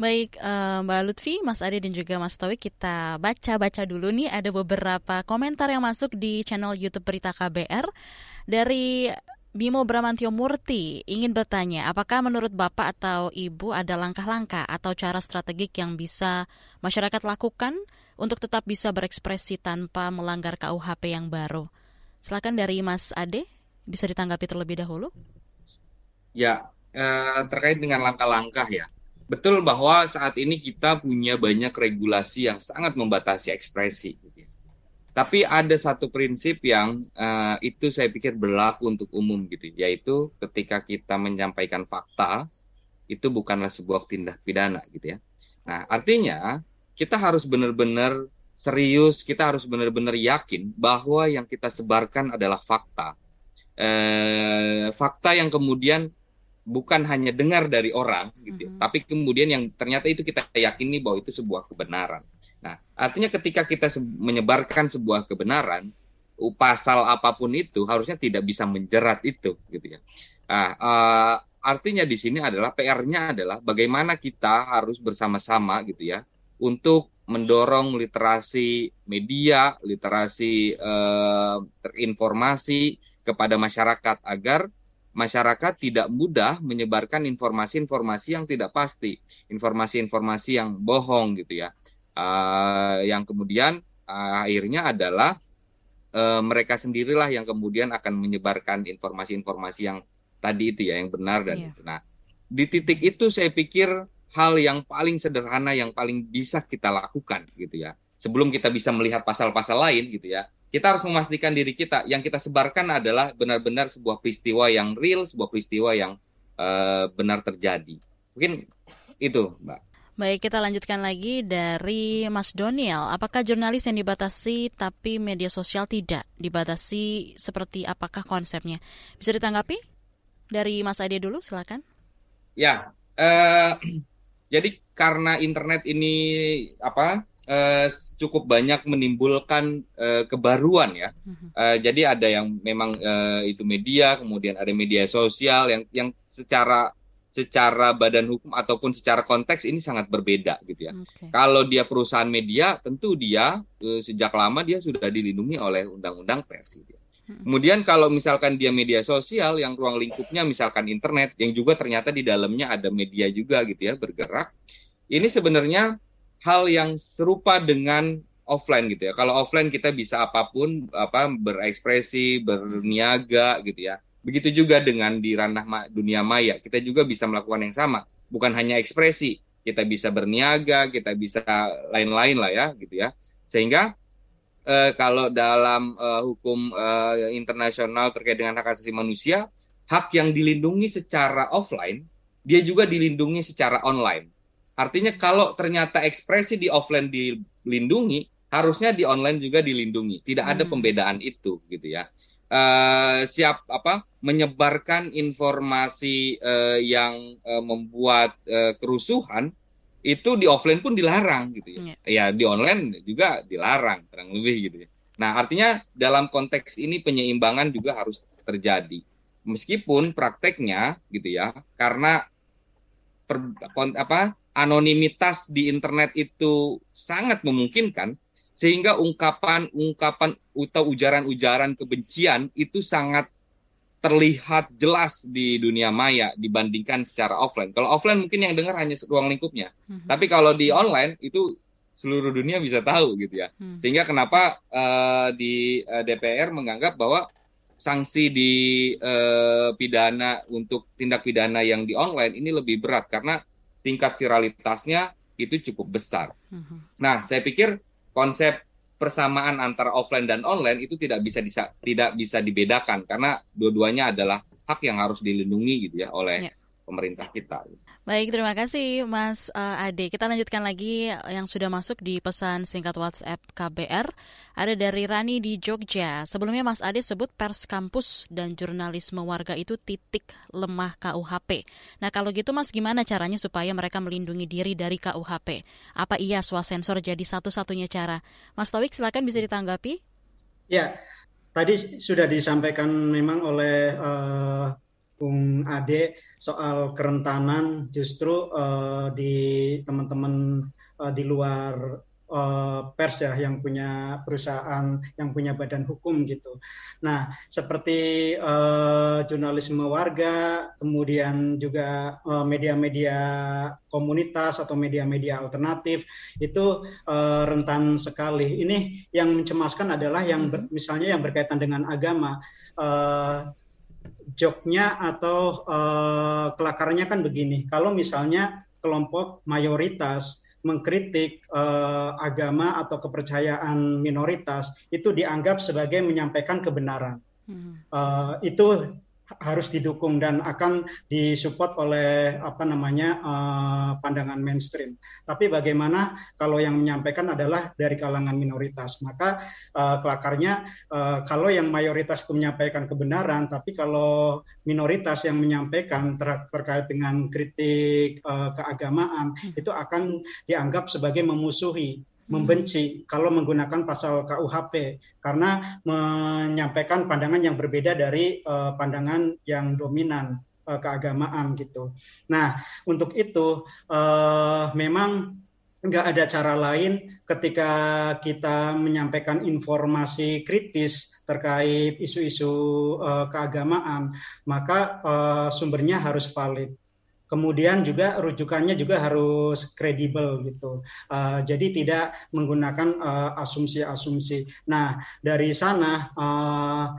Speaker 3: Baik uh, Mbak Lutfi, Mas Ade dan juga Mas Tawi kita baca-baca dulu nih ada beberapa komentar yang masuk di channel YouTube Berita KBR dari Bimo Bramantio Murti ingin bertanya, apakah menurut Bapak atau Ibu ada langkah-langkah atau cara strategik yang bisa masyarakat lakukan untuk tetap bisa berekspresi tanpa melanggar KUHP yang baru? Silakan dari Mas Ade, bisa ditanggapi terlebih dahulu.
Speaker 6: Ya, eh, terkait dengan langkah-langkah ya. Betul bahwa saat ini kita punya banyak regulasi yang sangat membatasi ekspresi. Tapi ada satu prinsip yang uh, itu saya pikir berlaku untuk umum gitu, yaitu ketika kita menyampaikan fakta itu bukanlah sebuah tindak pidana gitu ya. Nah, artinya kita harus benar-benar serius, kita harus benar-benar yakin bahwa yang kita sebarkan adalah fakta. Eh, fakta yang kemudian bukan hanya dengar dari orang gitu, mm -hmm. tapi kemudian yang ternyata itu kita yakini bahwa itu sebuah kebenaran. Nah, artinya ketika kita menyebarkan sebuah kebenaran, pasal apa pun itu harusnya tidak bisa menjerat itu, gitu ya. Nah, uh, artinya di sini adalah PR-nya adalah bagaimana kita harus bersama-sama, gitu ya, untuk mendorong literasi media, literasi uh, terinformasi kepada masyarakat agar masyarakat tidak mudah menyebarkan informasi-informasi yang tidak pasti, informasi-informasi yang bohong gitu ya uh, yang kemudian uh, akhirnya adalah uh, mereka sendirilah yang kemudian akan menyebarkan informasi-informasi yang tadi itu ya yang benar dan yeah. itu. Nah, di titik itu saya pikir hal yang paling sederhana yang paling bisa kita lakukan gitu ya. Sebelum kita bisa melihat pasal-pasal lain gitu ya. Kita harus memastikan diri kita yang kita sebarkan adalah benar-benar sebuah peristiwa yang real, sebuah peristiwa yang uh, benar terjadi. Mungkin itu, Mbak.
Speaker 3: Baik, kita lanjutkan lagi dari Mas Doniel. Apakah jurnalis yang dibatasi tapi media sosial tidak dibatasi? Seperti apakah konsepnya? Bisa ditanggapi dari Mas Ade dulu, silakan.
Speaker 6: Ya, uh, jadi karena internet ini apa uh, cukup banyak menimbulkan uh, kebaruan ya. Uh, jadi ada yang memang uh, itu media, kemudian ada media sosial yang yang secara secara badan hukum ataupun secara konteks ini sangat berbeda gitu ya. Okay. Kalau dia perusahaan media, tentu dia e, sejak lama dia sudah dilindungi oleh undang-undang pers. Gitu ya. Hmm. Kemudian kalau misalkan dia media sosial yang ruang lingkupnya misalkan internet yang juga ternyata di dalamnya ada media juga gitu ya bergerak. Ini sebenarnya hal yang serupa dengan offline gitu ya. Kalau offline kita bisa apa pun apa berekspresi, berniaga gitu ya Begitu juga dengan di ranah dunia maya, kita juga bisa melakukan yang sama. Bukan hanya ekspresi, kita bisa berniaga, kita bisa lain-lain lah ya, gitu ya. Sehingga eh, kalau dalam eh, hukum eh, internasional terkait dengan hak asasi manusia, hak yang dilindungi secara offline, dia juga dilindungi secara online. Artinya kalau ternyata ekspresi di offline dilindungi, harusnya di online juga dilindungi. Tidak ada
Speaker 3: Hmm.
Speaker 6: pembedaan itu, gitu ya. Eh, siap apa menyebarkan informasi eh, yang eh, membuat eh, kerusuhan itu di offline pun dilarang gitu ya. Ya di online juga dilarang kurang lebih gitu ya. Nah, artinya dalam konteks ini penyeimbangan juga harus terjadi. Meskipun prakteknya gitu ya, karena per, apa anonimitas di internet itu sangat memungkinkan sehingga ungkapan-ungkapan atau ujaran-ujaran kebencian itu sangat terlihat jelas di dunia maya dibandingkan secara offline. Kalau offline mungkin yang dengar hanya ruang lingkupnya. Tapi kalau di online itu seluruh dunia bisa tahu gitu ya. Sehingga kenapa eh, di eh, DPR menganggap bahwa sanksi di eh, pidana untuk tindak pidana yang di online ini lebih berat karena tingkat viralitasnya itu cukup besar. Nah, saya pikir konsep persamaan antara offline dan online itu tidak bisa tidak bisa dibedakan. Karena dua-duanya adalah hak yang harus dilindungi gitu ya oleh pemerintah kita.
Speaker 3: Baik, terima kasih Mas eh, Ade. Kita lanjutkan lagi yang sudah masuk di pesan singkat WhatsApp KBR. Ada dari Rani di Jogja. Sebelumnya Mas Ade sebut pers kampus dan jurnalisme warga itu titik lemah KUHP. Nah kalau gitu Mas gimana caranya supaya mereka melindungi diri dari KUHP? Apa iya swasensor jadi satu-satunya cara? Mas Tawik silakan bisa ditanggapi.
Speaker 4: Ya, tadi sudah disampaikan memang oleh eh, Bung Ade soal kerentanan justru eh, di teman-teman eh, di luar eh, pers ya yang punya perusahaan yang punya badan hukum gitu. Nah, seperti eh, jurnalisme warga, kemudian juga media-media komunitas atau media-media alternatif itu eh, rentan sekali. Ini yang mencemaskan adalah yang ber- misalnya yang berkaitan dengan agama. Eh, joknya atau eh, kelakarnya kan begini. Kalau misalnya kelompok mayoritas mengkritik eh, agama atau kepercayaan minoritas itu dianggap sebagai menyampaikan kebenaran. Eh, itu harus didukung dan akan disupport oleh apa namanya eh, pandangan mainstream. Tapi bagaimana kalau yang menyampaikan adalah dari kalangan minoritas? Maka eh, kelakarnya eh, kalau yang mayoritas itu menyampaikan kebenaran, tapi kalau minoritas yang menyampaikan ter- terkait dengan kritik eh, keagamaan itu akan dianggap sebagai memusuhi membenci kalau menggunakan pasal KUHP karena menyampaikan pandangan yang berbeda dari eh, pandangan yang dominan eh, keagamaan gitu. Nah, untuk itu eh, memang nggak ada cara lain ketika kita menyampaikan informasi kritis terkait isu-isu eh, keagamaan, maka eh, sumbernya harus valid kemudian juga rujukannya juga harus kredibel gitu. Uh, jadi tidak menggunakan uh, asumsi-asumsi. Nah dari sana uh,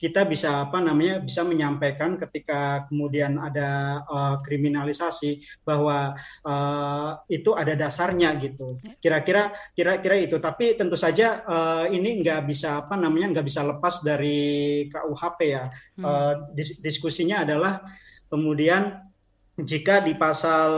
Speaker 4: kita bisa apa namanya bisa menyampaikan ketika kemudian ada uh, kriminalisasi bahwa uh, itu ada dasarnya gitu. Kira-kira kira-kira itu. Tapi tentu saja uh, ini nggak bisa apa namanya nggak bisa lepas dari KUHP ya. Uh, dis- diskusinya adalah kemudian jika di pasal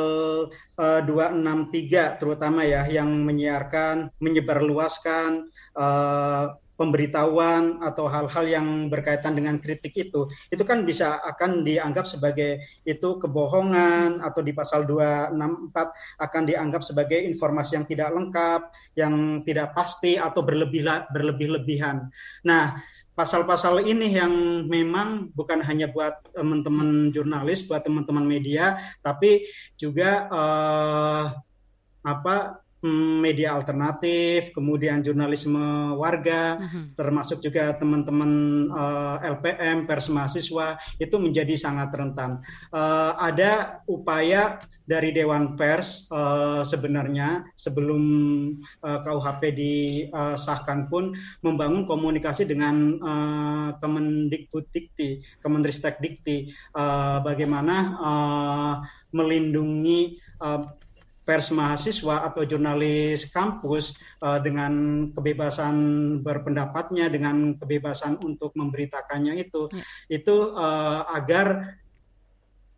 Speaker 4: uh, 263 terutama ya yang menyiarkan menyebarluaskan uh, pemberitahuan atau hal-hal yang berkaitan dengan kritik itu itu kan bisa akan dianggap sebagai itu kebohongan atau di pasal 264 akan dianggap sebagai informasi yang tidak lengkap, yang tidak pasti atau berlebih berlebih-lebihan. Nah, pasal-pasal ini yang memang bukan hanya buat teman-teman jurnalis, buat teman-teman media, tapi juga eh, apa media alternatif, kemudian jurnalisme warga, termasuk juga teman-teman eh, LPM, pers mahasiswa itu menjadi sangat rentan. Eh, ada upaya dari Dewan Pers eh, sebenarnya sebelum eh, KUHP disahkan pun membangun komunikasi dengan eh, Kemendikbudikti, Kemenristek Dikti, eh, bagaimana eh, melindungi eh, pers mahasiswa atau jurnalis kampus uh, dengan kebebasan berpendapatnya, dengan kebebasan untuk memberitakannya itu, ya. itu uh, agar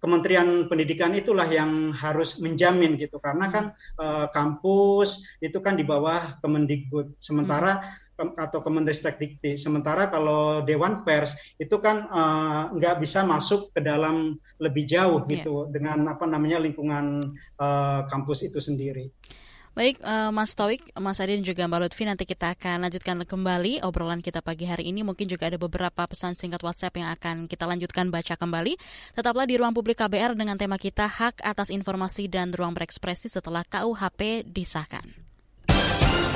Speaker 4: Kementerian Pendidikan itulah yang harus menjamin gitu, karena kan uh, kampus itu kan di bawah Kemendikbud, sementara hmm atau Kemenristek Dikti. Sementara kalau Dewan Pers itu kan uh, nggak bisa masuk ke dalam lebih jauh iya. gitu yeah. dengan apa namanya lingkungan uh, kampus itu sendiri.
Speaker 3: Baik, uh, Mas Tauik, Mas Adi dan juga Mbak Lutfi, nanti kita akan lanjutkan kembali obrolan kita pagi hari ini. Mungkin juga ada beberapa pesan singkat WhatsApp yang akan kita lanjutkan baca kembali. Tetaplah di ruang publik KBR dengan tema kita hak atas informasi dan ruang berekspresi setelah KUHP disahkan.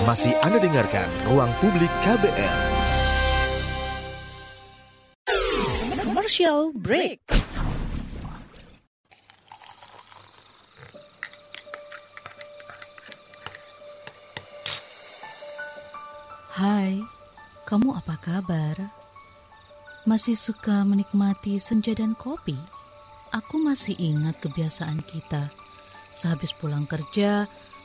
Speaker 2: Masih Anda dengarkan Ruang Publik KBR.
Speaker 1: Commercial break.
Speaker 8: Hai, kamu apa kabar? Masih suka menikmati senja dan kopi? Aku masih ingat kebiasaan kita. Sehabis pulang kerja,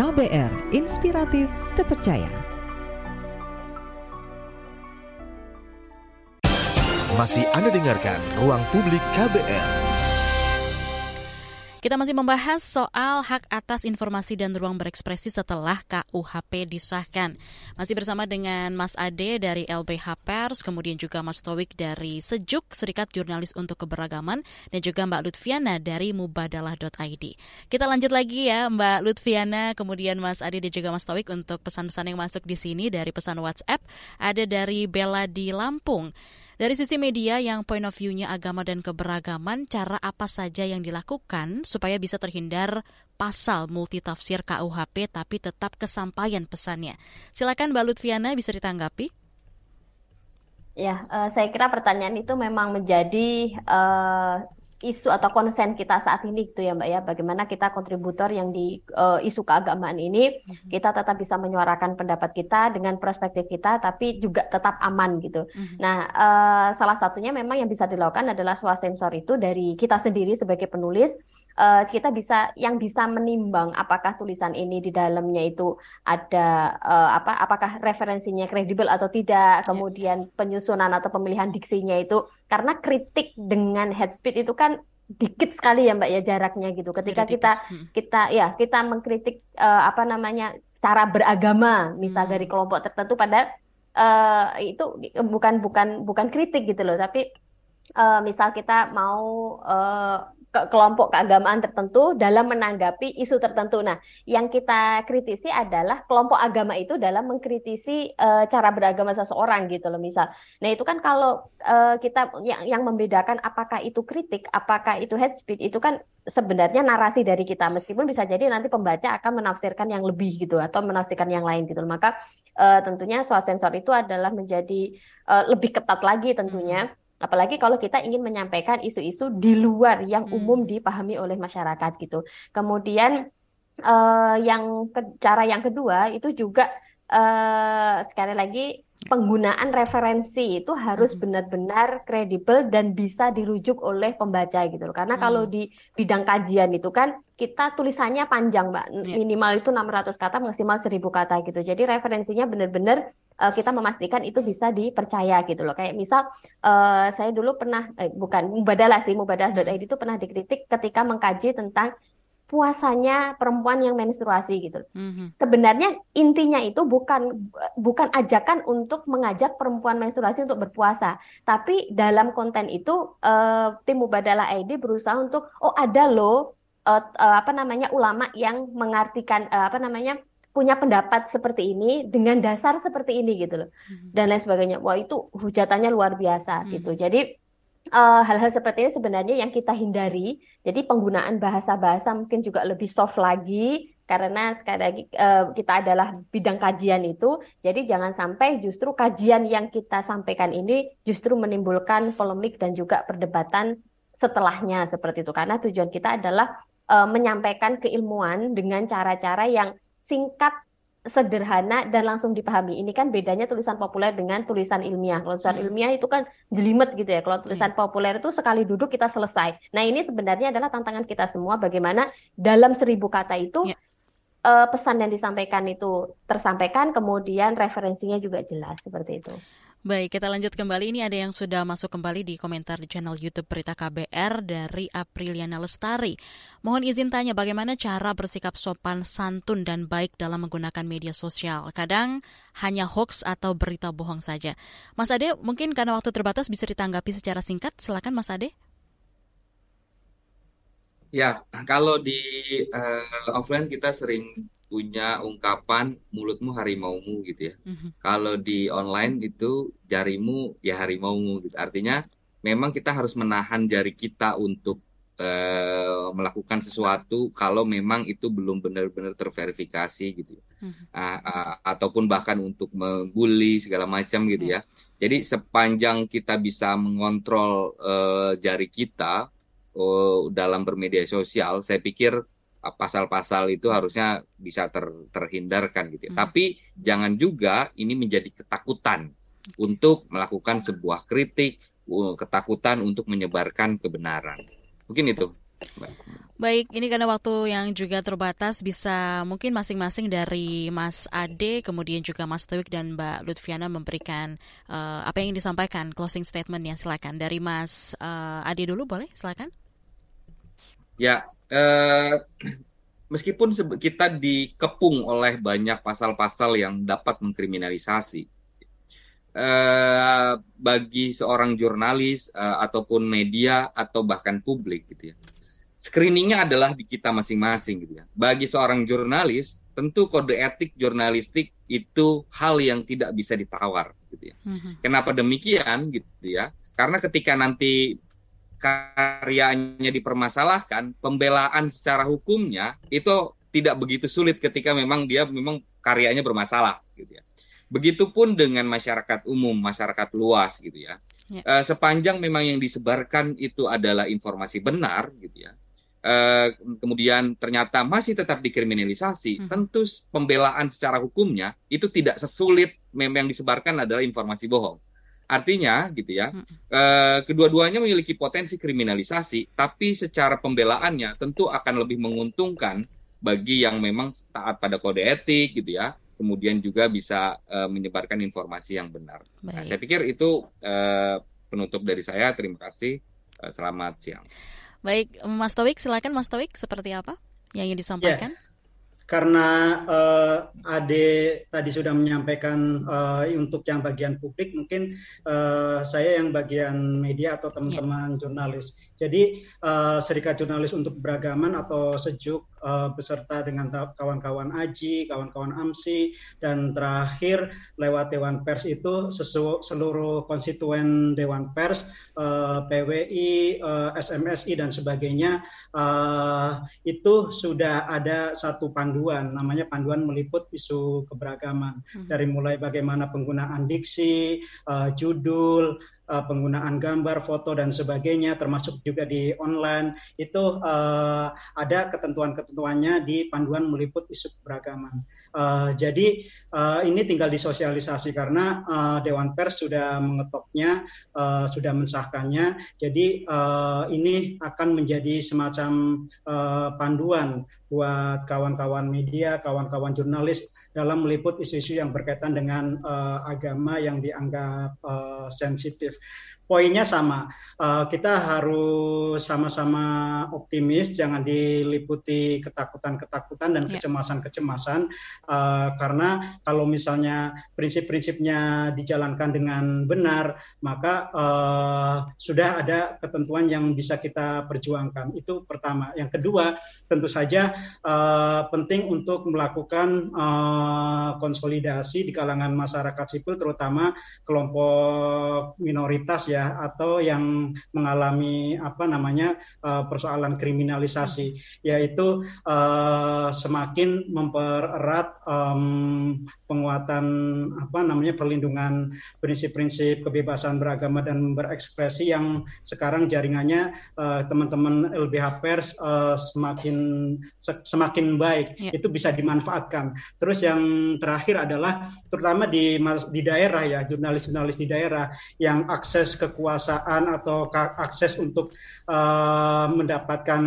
Speaker 1: KBR Inspiratif Terpercaya.
Speaker 2: Masih Anda dengarkan Ruang Publik KBR.
Speaker 3: Kita masih membahas soal hak atas informasi dan ruang berekspresi setelah KUHP disahkan. Masih bersama dengan Mas Ade dari LBH Pers, kemudian juga Mas Towik dari Sejuk, Serikat Jurnalis untuk Keberagaman, dan juga Mbak Lutfiana dari mubadalah.id. Kita lanjut lagi ya Mbak Lutfiana, kemudian Mas Ade dan juga Mas Towik untuk pesan-pesan yang masuk di sini dari pesan WhatsApp. Ada dari Bella di Lampung. Dari sisi media yang point of view-nya agama dan keberagaman, cara apa saja yang dilakukan supaya bisa terhindar pasal multitafsir KUHP tapi tetap kesampaian pesannya. Silakan Mbak Lutfiana bisa ditanggapi.
Speaker 5: Ya, uh, saya kira pertanyaan itu memang menjadi uh, isu atau konsen kita saat ini gitu ya Mbak ya bagaimana kita kontributor yang di uh, isu keagamaan ini mm-hmm. kita tetap bisa menyuarakan pendapat kita dengan perspektif kita tapi juga tetap aman gitu. Mm-hmm. Nah, uh, salah satunya memang yang bisa dilakukan adalah swasensor itu dari kita sendiri sebagai penulis uh, kita bisa yang bisa menimbang apakah tulisan ini di dalamnya itu ada uh, apa apakah referensinya kredibel atau tidak, ya. kemudian penyusunan atau pemilihan diksinya itu karena kritik dengan head speed itu kan dikit sekali ya Mbak ya jaraknya gitu. Ketika kita hmm. kita ya kita mengkritik uh, apa namanya cara beragama misal hmm. dari kelompok tertentu pada uh, itu bukan bukan bukan kritik gitu loh, tapi uh, misal kita mau uh, ke kelompok keagamaan tertentu dalam menanggapi isu tertentu. Nah, yang kita kritisi adalah kelompok agama itu dalam mengkritisi uh, cara beragama seseorang gitu loh misal. Nah, itu kan kalau uh, kita yang yang membedakan apakah itu kritik, apakah itu hate speech itu kan sebenarnya narasi dari kita meskipun bisa jadi nanti pembaca akan menafsirkan yang lebih gitu atau menafsirkan yang lain gitu. Maka uh, tentunya swasensor itu adalah menjadi uh, lebih ketat lagi tentunya. Hmm Apalagi kalau kita ingin menyampaikan isu-isu di luar yang hmm. umum dipahami oleh masyarakat gitu. Kemudian uh, yang ke, cara yang kedua itu juga uh, sekali lagi penggunaan referensi itu harus hmm. benar-benar kredibel dan bisa dirujuk oleh pembaca gitu loh. Karena hmm. kalau di bidang kajian itu kan kita tulisannya panjang, Mbak. Yeah. Minimal itu 600 kata, maksimal 1000 kata gitu. Jadi referensinya benar-benar uh, kita memastikan itu bisa dipercaya gitu loh. Kayak misal uh, saya dulu pernah eh, bukan mubadalah sih, mubadalah.id itu pernah dikritik ketika mengkaji tentang puasanya perempuan yang menstruasi gitu. Mm-hmm. Sebenarnya intinya itu bukan bukan ajakan untuk mengajak perempuan menstruasi untuk berpuasa, tapi dalam konten itu uh, tim Mubadalah ID berusaha untuk oh ada loh uh, uh, apa namanya ulama yang mengartikan uh, apa namanya punya pendapat seperti ini dengan dasar seperti ini gitu loh mm-hmm. dan lain sebagainya. Wah itu hujatannya luar biasa mm-hmm. gitu. Jadi hal hal-hal seperti ini sebenarnya yang kita hindari. Jadi penggunaan bahasa-bahasa mungkin juga lebih soft lagi karena sekali lagi uh, kita adalah bidang kajian itu, jadi jangan sampai justru kajian yang kita sampaikan ini justru menimbulkan polemik dan juga perdebatan setelahnya seperti itu. Karena tujuan kita adalah uh, menyampaikan keilmuan dengan cara-cara yang singkat sederhana dan langsung dipahami. Ini kan bedanya tulisan populer dengan tulisan ilmiah. Kalau tulisan hmm. ilmiah itu kan jelimet gitu ya. Kalau tulisan hmm. populer itu sekali duduk kita selesai. Nah ini sebenarnya adalah tantangan kita semua bagaimana dalam seribu kata itu yeah. uh, pesan yang disampaikan itu tersampaikan, kemudian referensinya juga jelas seperti itu.
Speaker 3: Baik, kita lanjut kembali. Ini ada yang sudah masuk kembali di komentar di channel YouTube Berita KBR dari Apriliana Lestari. Mohon izin tanya bagaimana cara bersikap sopan, santun, dan baik dalam menggunakan media sosial. Kadang hanya hoax atau berita bohong saja. Mas Ade, mungkin karena waktu terbatas bisa ditanggapi secara singkat. Silakan Mas Ade.
Speaker 6: Ya, kalau di uh, offline kita sering punya ungkapan mulutmu harimaumu gitu ya. Mm-hmm. Kalau di online itu jarimu ya harimaumu gitu. Artinya memang kita harus menahan jari kita untuk uh, melakukan sesuatu kalau memang itu belum benar-benar terverifikasi gitu ya. Mm-hmm. Uh, uh, ataupun bahkan untuk membuli segala macam gitu yeah. ya. Jadi sepanjang kita bisa mengontrol uh, jari kita uh, dalam bermedia sosial, saya pikir pasal-pasal itu harusnya bisa ter, terhindarkan gitu. Ya. Hmm. Tapi jangan juga ini menjadi ketakutan untuk melakukan sebuah kritik, ketakutan untuk menyebarkan kebenaran. Mungkin itu.
Speaker 3: Baik, ini karena waktu yang juga terbatas bisa mungkin masing-masing dari Mas Ade, kemudian juga Mas Tewik dan Mbak Lutfiana memberikan uh, apa yang disampaikan closing statement yang silakan dari Mas uh, Ade dulu boleh silakan.
Speaker 6: Ya, eh, meskipun kita dikepung oleh banyak pasal-pasal yang dapat mengkriminalisasi, eh, bagi seorang jurnalis eh, ataupun media atau bahkan publik gitu ya, screeningnya adalah di kita masing-masing gitu ya. Bagi seorang jurnalis, tentu kode etik jurnalistik itu hal yang tidak bisa ditawar gitu ya. Mm-hmm. Kenapa demikian gitu ya? Karena ketika nanti karyanya dipermasalahkan, pembelaan secara hukumnya itu tidak begitu sulit ketika memang dia memang karyanya bermasalah gitu ya. Begitupun dengan masyarakat umum, masyarakat luas gitu ya. ya. E, sepanjang memang yang disebarkan itu adalah informasi benar gitu ya. E, kemudian ternyata masih tetap dikriminalisasi, hmm. tentu pembelaan secara hukumnya itu tidak sesulit memang yang disebarkan adalah informasi bohong. Artinya gitu ya, hmm. eh, kedua-duanya memiliki potensi kriminalisasi, tapi secara pembelaannya tentu akan lebih menguntungkan bagi yang memang taat pada kode etik gitu ya, kemudian juga bisa eh, menyebarkan informasi yang benar. Nah, saya pikir itu eh, penutup dari saya. Terima kasih. Eh, selamat siang.
Speaker 3: Baik, Mas Towik, silakan Mas Towik, seperti apa yang ingin disampaikan? Yeah
Speaker 4: karena uh, Ade tadi sudah menyampaikan uh, untuk yang bagian publik, mungkin uh, saya yang bagian media atau teman-teman yeah. jurnalis. Jadi uh, Serikat Jurnalis untuk Beragaman atau Sejuk uh, beserta dengan kawan-kawan Aji, kawan-kawan AMSI, dan terakhir lewat Dewan Pers itu seluruh konstituen Dewan Pers, uh, PWI, uh, SMSI dan sebagainya uh, itu sudah ada satu panduan, namanya panduan meliput isu keberagaman hmm. dari mulai bagaimana penggunaan diksi, uh, judul uh, penggunaan gambar, foto dan sebagainya, termasuk juga di online itu uh, ada ketentuan-ketentuannya di panduan meliput isu keberagaman. Uh, jadi uh, ini tinggal disosialisasi karena uh, Dewan Pers sudah mengetoknya, uh, sudah mensahkannya. Jadi uh, ini akan menjadi semacam uh, panduan buat kawan-kawan media, kawan-kawan jurnalis dalam meliput isu-isu yang berkaitan dengan uh, agama yang dianggap uh, sensitif poinnya sama. Uh, kita harus sama-sama optimis, jangan diliputi ketakutan-ketakutan dan ya. kecemasan-kecemasan, uh, karena kalau misalnya prinsip-prinsipnya dijalankan dengan benar, maka uh, sudah ada ketentuan yang bisa kita perjuangkan. Itu pertama. Yang kedua, tentu saja uh, penting untuk melakukan uh, konsolidasi di kalangan masyarakat sipil, terutama kelompok minoritas ya ya atau yang mengalami apa namanya uh, persoalan kriminalisasi yaitu uh, semakin mempererat um, penguatan apa namanya perlindungan prinsip-prinsip kebebasan beragama dan berekspresi yang sekarang jaringannya uh, teman-teman LBH Pers uh, semakin semakin baik ya. itu bisa dimanfaatkan. Terus yang terakhir adalah terutama di di daerah ya jurnalis-jurnalis di daerah yang akses kekuasaan atau akses untuk uh, mendapatkan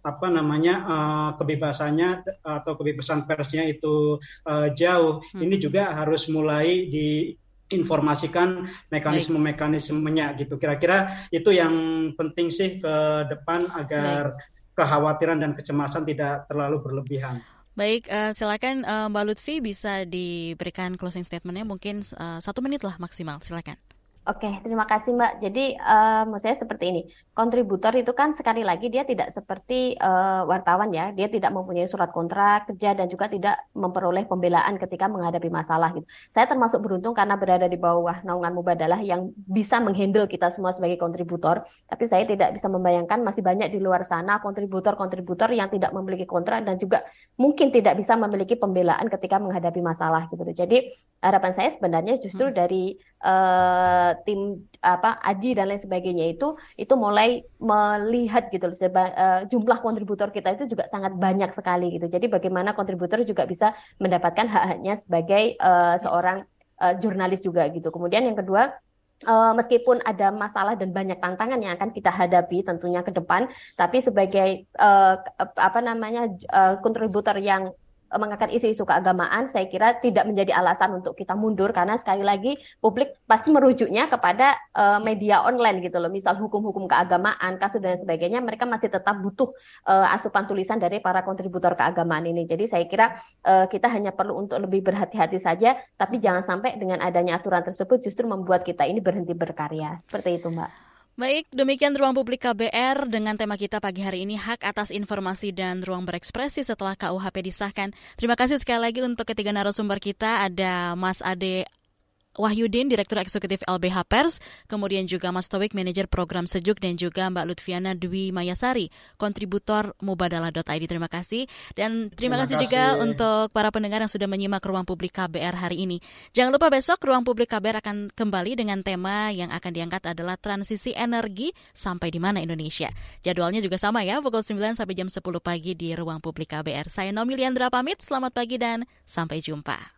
Speaker 4: apa namanya uh, kebebasannya atau kebebasan persnya itu uh, jauh hmm. ini juga harus mulai di informasikan mekanisme-mekanismenya gitu. Kira-kira itu yang penting sih ke depan agar Baik. kekhawatiran dan kecemasan tidak terlalu berlebihan.
Speaker 3: Baik, uh, silakan uh, Mbak Lutfi bisa diberikan closing statementnya mungkin uh, satu menit lah maksimal. Silakan.
Speaker 5: Oke, terima kasih Mbak. Jadi, uh, maksud saya seperti ini. Kontributor itu kan sekali lagi dia tidak seperti uh, wartawan ya. Dia tidak mempunyai surat kontrak kerja dan juga tidak memperoleh pembelaan ketika menghadapi masalah gitu. Saya termasuk beruntung karena berada di bawah naungan Mubadalah yang bisa menghandle kita semua sebagai kontributor. Tapi saya tidak bisa membayangkan masih banyak di luar sana kontributor-kontributor yang tidak memiliki kontrak dan juga mungkin tidak bisa memiliki pembelaan ketika menghadapi masalah gitu. Jadi, harapan saya sebenarnya justru hmm. dari uh, tim apa Aji dan lain sebagainya itu itu mulai melihat gitu seba, uh, jumlah kontributor kita itu juga sangat banyak sekali gitu. Jadi bagaimana kontributor juga bisa mendapatkan hak-haknya sebagai uh, seorang uh, jurnalis juga gitu. Kemudian yang kedua Uh, meskipun ada masalah dan banyak tantangan yang akan kita hadapi tentunya ke depan, tapi sebagai uh, apa namanya uh, kontributor yang mengangkat isu-isu keagamaan, saya kira tidak menjadi alasan untuk kita mundur karena sekali lagi publik pasti merujuknya kepada uh, media online gitu loh. Misal hukum-hukum keagamaan, kasus dan sebagainya, mereka masih tetap butuh uh, asupan tulisan dari para kontributor keagamaan ini. Jadi saya kira uh, kita hanya perlu untuk lebih berhati-hati saja, tapi jangan sampai dengan adanya aturan tersebut justru membuat kita ini berhenti berkarya. Seperti itu, Mbak.
Speaker 3: Baik, demikian Ruang Publik KBR dengan tema kita pagi hari ini hak atas informasi dan ruang berekspresi setelah KUHP disahkan. Terima kasih sekali lagi untuk ketiga narasumber kita ada Mas Ade Wahyudin, Direktur Eksekutif LBH Pers, kemudian juga Mas Towik, Manajer Program Sejuk, dan juga Mbak Lutfiana Dwi Mayasari, kontributor mubadalah.id. Terima kasih. Dan terima, terima kasih, kasih juga untuk para pendengar yang sudah menyimak Ruang Publik KBR hari ini. Jangan lupa besok Ruang Publik KBR akan kembali dengan tema yang akan diangkat adalah transisi energi sampai di mana Indonesia. Jadwalnya juga sama ya, pukul 9 sampai jam 10 pagi di Ruang Publik KBR. Saya Nomi Liandra pamit, selamat pagi dan sampai jumpa.